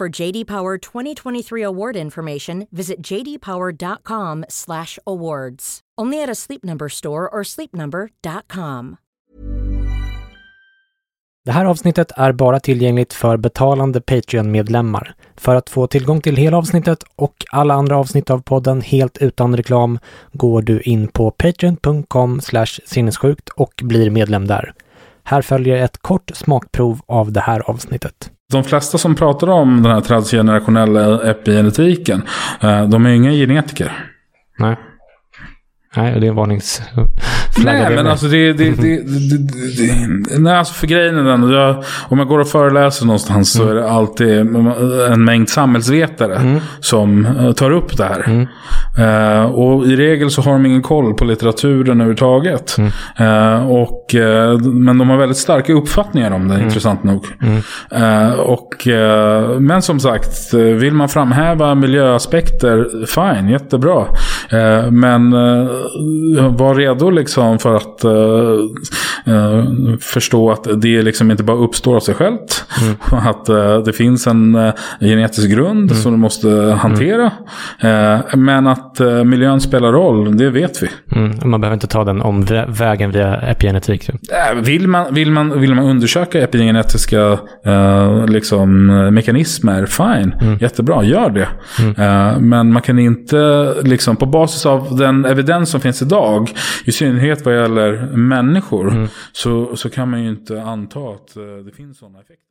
For JD Power 2023 award information, visit jdpower.com/awards. Only at a Sleep Number store or sleepnumber.com. Det här avsnittet är bara tillgängligt för betalande Patreon-medlemmar. För att få tillgång till hela avsnittet och alla andra avsnitt av podden helt utan reklam går du in på patreon.com sinnessjukt och blir medlem där. Här följer ett kort smakprov av det här avsnittet. De flesta som pratar om den här transgenerationella epigenetiken, eh, de är ju inga genetiker. Nej. Nej, det är en varningsflagga. Nej, men alltså det, det, det, det, Nej, alltså för grejen är den. Jag, om jag går och föreläser någonstans så är det alltid en mängd samhällsvetare Mm. som eh, tar upp det här. Eh, och i regel så har de ingen koll på litteraturen överhuvudtaget. Eh, och, eh, men de har väldigt starka uppfattningar om det, intressant nog. Eh, och, men som sagt, vill man framhäva miljöaspekter, fine, jättebra. Men var redo liksom för att förstå att det liksom inte bara uppstår av sig självt. Att eh, det finns en genetisk grund som du måste hantera. Eh, men att eh, miljön spelar roll, det vet vi. Mm, man behöver inte ta den omvägen via epigenetik. Eh, Vill man, vill man, vill man undersöka epigenetiska eh, liksom, mekanismer, fine, jättebra, gör det. Eh, men man kan inte, liksom, på basis av den evidens som finns idag, i synnerhet vad gäller människor, så, så kan man ju inte anta att eh, det finns sådana effekter.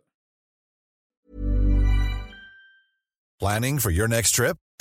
Planning for your next trip?